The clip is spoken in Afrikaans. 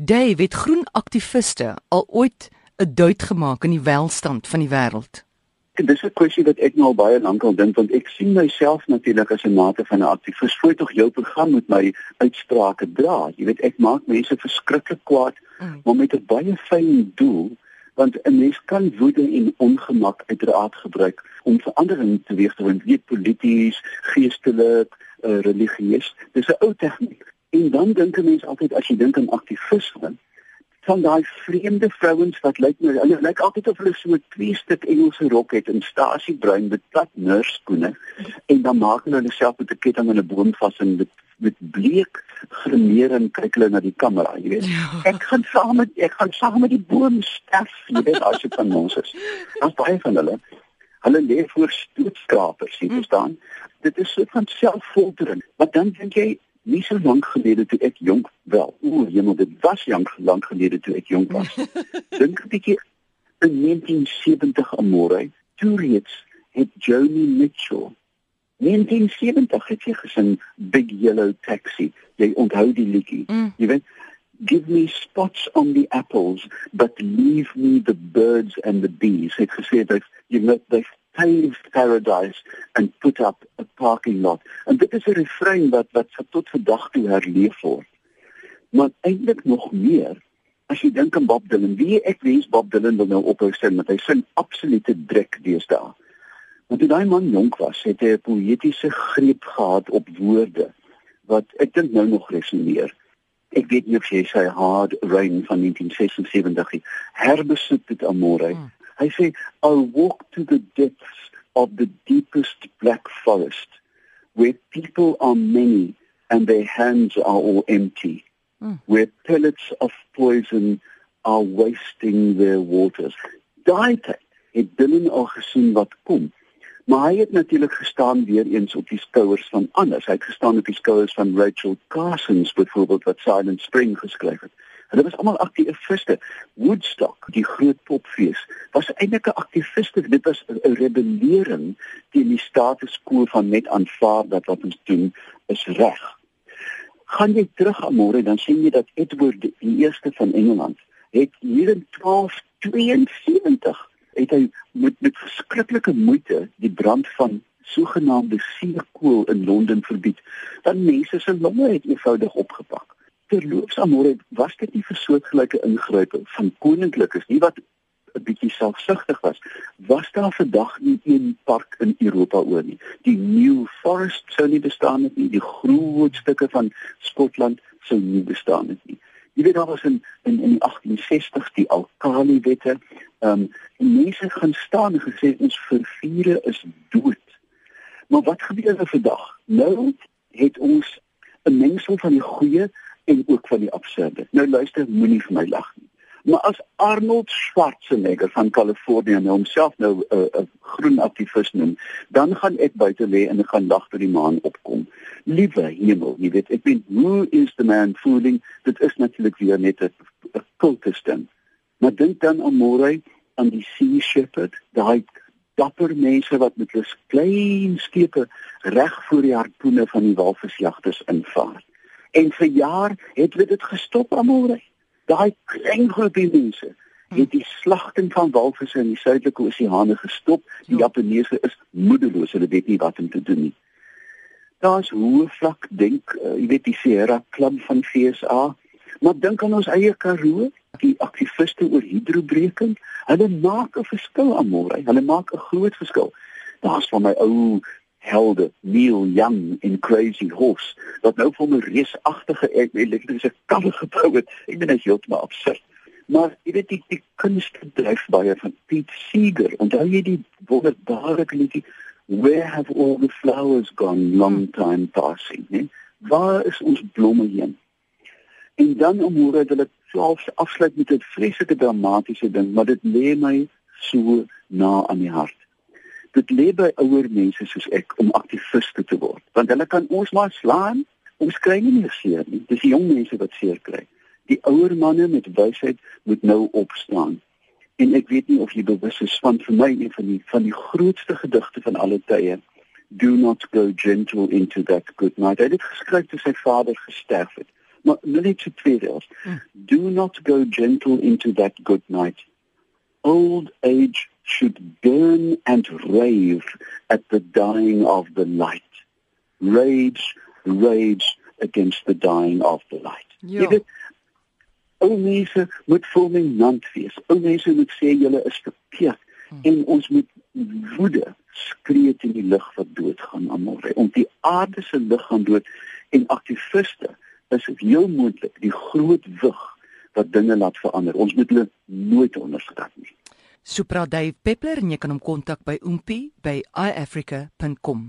Dave het groen aktiviste al ooit 'n duit gemaak in die welstand van die wêreld. Dis 'n kwessie wat ek nou baie lank al dink want ek sien myself natuurlik as 'n mate van 'n aktivis. Voor tog jou program met my uitsprake dra. Jy weet ek maak mense verskriklik kwaad, mm. maar met 'n baie fyn doel want 'n mens kan woede en ongemak uiteraard gebruik om verandering teweeg te bring, weet polities, geestelik, uh, religieus. Dis 'n ou tegniek. En dan dink 'n mens altyd as jy dink aan aktivisme, van daai vreemde vrouens wat lyk nou hulle lyk altyd of hulle so 'n twee stuk Engelse rok het in stasiebruin met plat nurskoene en dan maak hulle hulle self met 'n ketting aan 'n boom vas en met met bleek grimeer en kyk hulle na die kamera, jy weet. Ja. Ek gaan saam met ek gaan saam met die boom sterf, jy weet as jy van ons is. Daar's baie van hulle. Hulle lê voor stootskrapers, jy hm. verstaan? Dit is so van selffoltering. Wat dan dink jy nie so lank gelede toe ek jonk wel o jemel dit was lank lank gelede toe ek jonk was dink 'n bietjie in 1970 amore toe reeds het Joni Mitchell 1970 het sy gesing Big Yellow Taxi jy onthou die liedjie mm. jy weet give me spots on the apples but leave me the birds and the bees het gesê dat jy weet dat paved paradise and put up a parking lot. En dit is 'n refrein wat wat tot vandag toe herleef word. Maar eintlik nog meer as jy dink aan Bob Dylan, wie ek wens Bob Dylan wil nou ophou sing, want hy sing absolute druk deesdae. Want toe daai man jonk was, het hy 'n poëtiese greep gehad op woorde wat ek dink nou nog resoneer. Ek weet nie of jy sy Hard Rain van 1976 herbesoek dit amore. Hmm. Hy sê I'll walk to the depths of the deepest black forest where people are many and their hands are all empty. Mm. Where pellets of poison are wasting their waters. Daai tyd het Dylan al gesien wat kom. Maar hy het natuurlik gestaan weer eens op die skouers van ander. Hy het gestaan op die skouers van Rachel Carson byvoorbeeld wat Silent Spring geskryf het. Hulle was almal aktiviste. Woodstock, die groot popfees, was eintlik 'n aktiviste. Dit was 'n rebellering teen die status quo van net aanvaar dat wat ons doen is reg. Gaan jy terug aan môre dan sien jy dat Edward die eerste van Engeland het hier in 1272 het hy met met verskriklike moeite die brand van sogenaamde suurkool in Londen verbied. Dan mense se longe het eenvoudig opgepak terloops amore was dit nie vir soortgelyke ingrype van koninklikes nie wat 'n bietjie selfsugtig was was daar vandag nie een park in Europa oor nie die New Forest sou nie bestaan het nie die groot stukke van Skotland sou nie bestaan het nie jy weet daar was in in in die 1860s die Alkali wette ehm um, mense gaan staan en gesê ons verviere is dood maar wat gebeur nou vandag nou het ons 'n mengsel van die goeie en ook van die absurde. Nou luister, moenie vir my lag nie. Maar as Arnold Schwarzenegger van Kalifornië nou homself nou 'n uh, 'n uh, groen aktivis noem, dan gaan ek buite lê en ek gaan lag tot die maan opkom. Liewe hemel, jy weet, ek weet who is the man fooling? Dit is natuurlik weer net 'n kultustem. Maar dink dan aan môre aan die Sea Shepherd, daai dapper mense wat met hulle klein skepe reg voor die harpoene van die walvisjagters invaar. En vir jaar het hulle dit gestop almal. Daai klein groepie mense het die slagting van walvisse in die suidelike oseane gestop. Die ja. Japaneese is moedeloos. Hulle weet nie wat om te doen nie. Daar's hoë vlak dink, uh, jy weet die Sierra klim van FSA. Maar dink aan ons eie Karoo, die aktiviste oor hidrobreking. Hulle maak 'n verskil aan môre. Hulle maak 'n groot verskil. Daar's van my ou helde Neil Young in Crazy Horse wat nou vir 'n reusagtige elektriese kar gebou het. Ek dink dit is heeltemal absurd. Maar jy weet die, die kunstbedryf baie van Pete Seeger. Onthou jy die wonderbare liedjie Where have all the flowers gone long time passing, né? Waar is ons blomme heen? En dan om hoe dat hulle selfs afsluit met 'n vreeslike dramatiese ding, maar dit lê my so na aan die hart dit lê by ouer mense soos ek om aktiviste te word want hulle kan ons maar slaan ons kry nie meer seer nie dis die jong mense wat seer kry die ouer manne met wysheid moet nou opstaan en ek weet nie of jy bewus is van vir my een van die van die grootste gedigte van alle tye do not go gentle into that good night hy het geskryf toe sy vader gesterf het Maar net so twee reëls. Mm. Do not go gentle into that good night. Old age should burn and rave at the dying of the light. Rage, rage against the dying of the light. Ja. Ou mense moet fulminant wees. Ou mense moet sê julle is verkeerd hmm. en ons moet woede skree teen die lig wat doodgaan almal. Om die aarde se lig gaan dood en aktiviste is dit heel moontlik die groot wig wat dinge laat verander. Ons moet hulle nooit onderskat nie. Supra Dave Peppler en jy kan hom kontak by oompie by iafrica.com.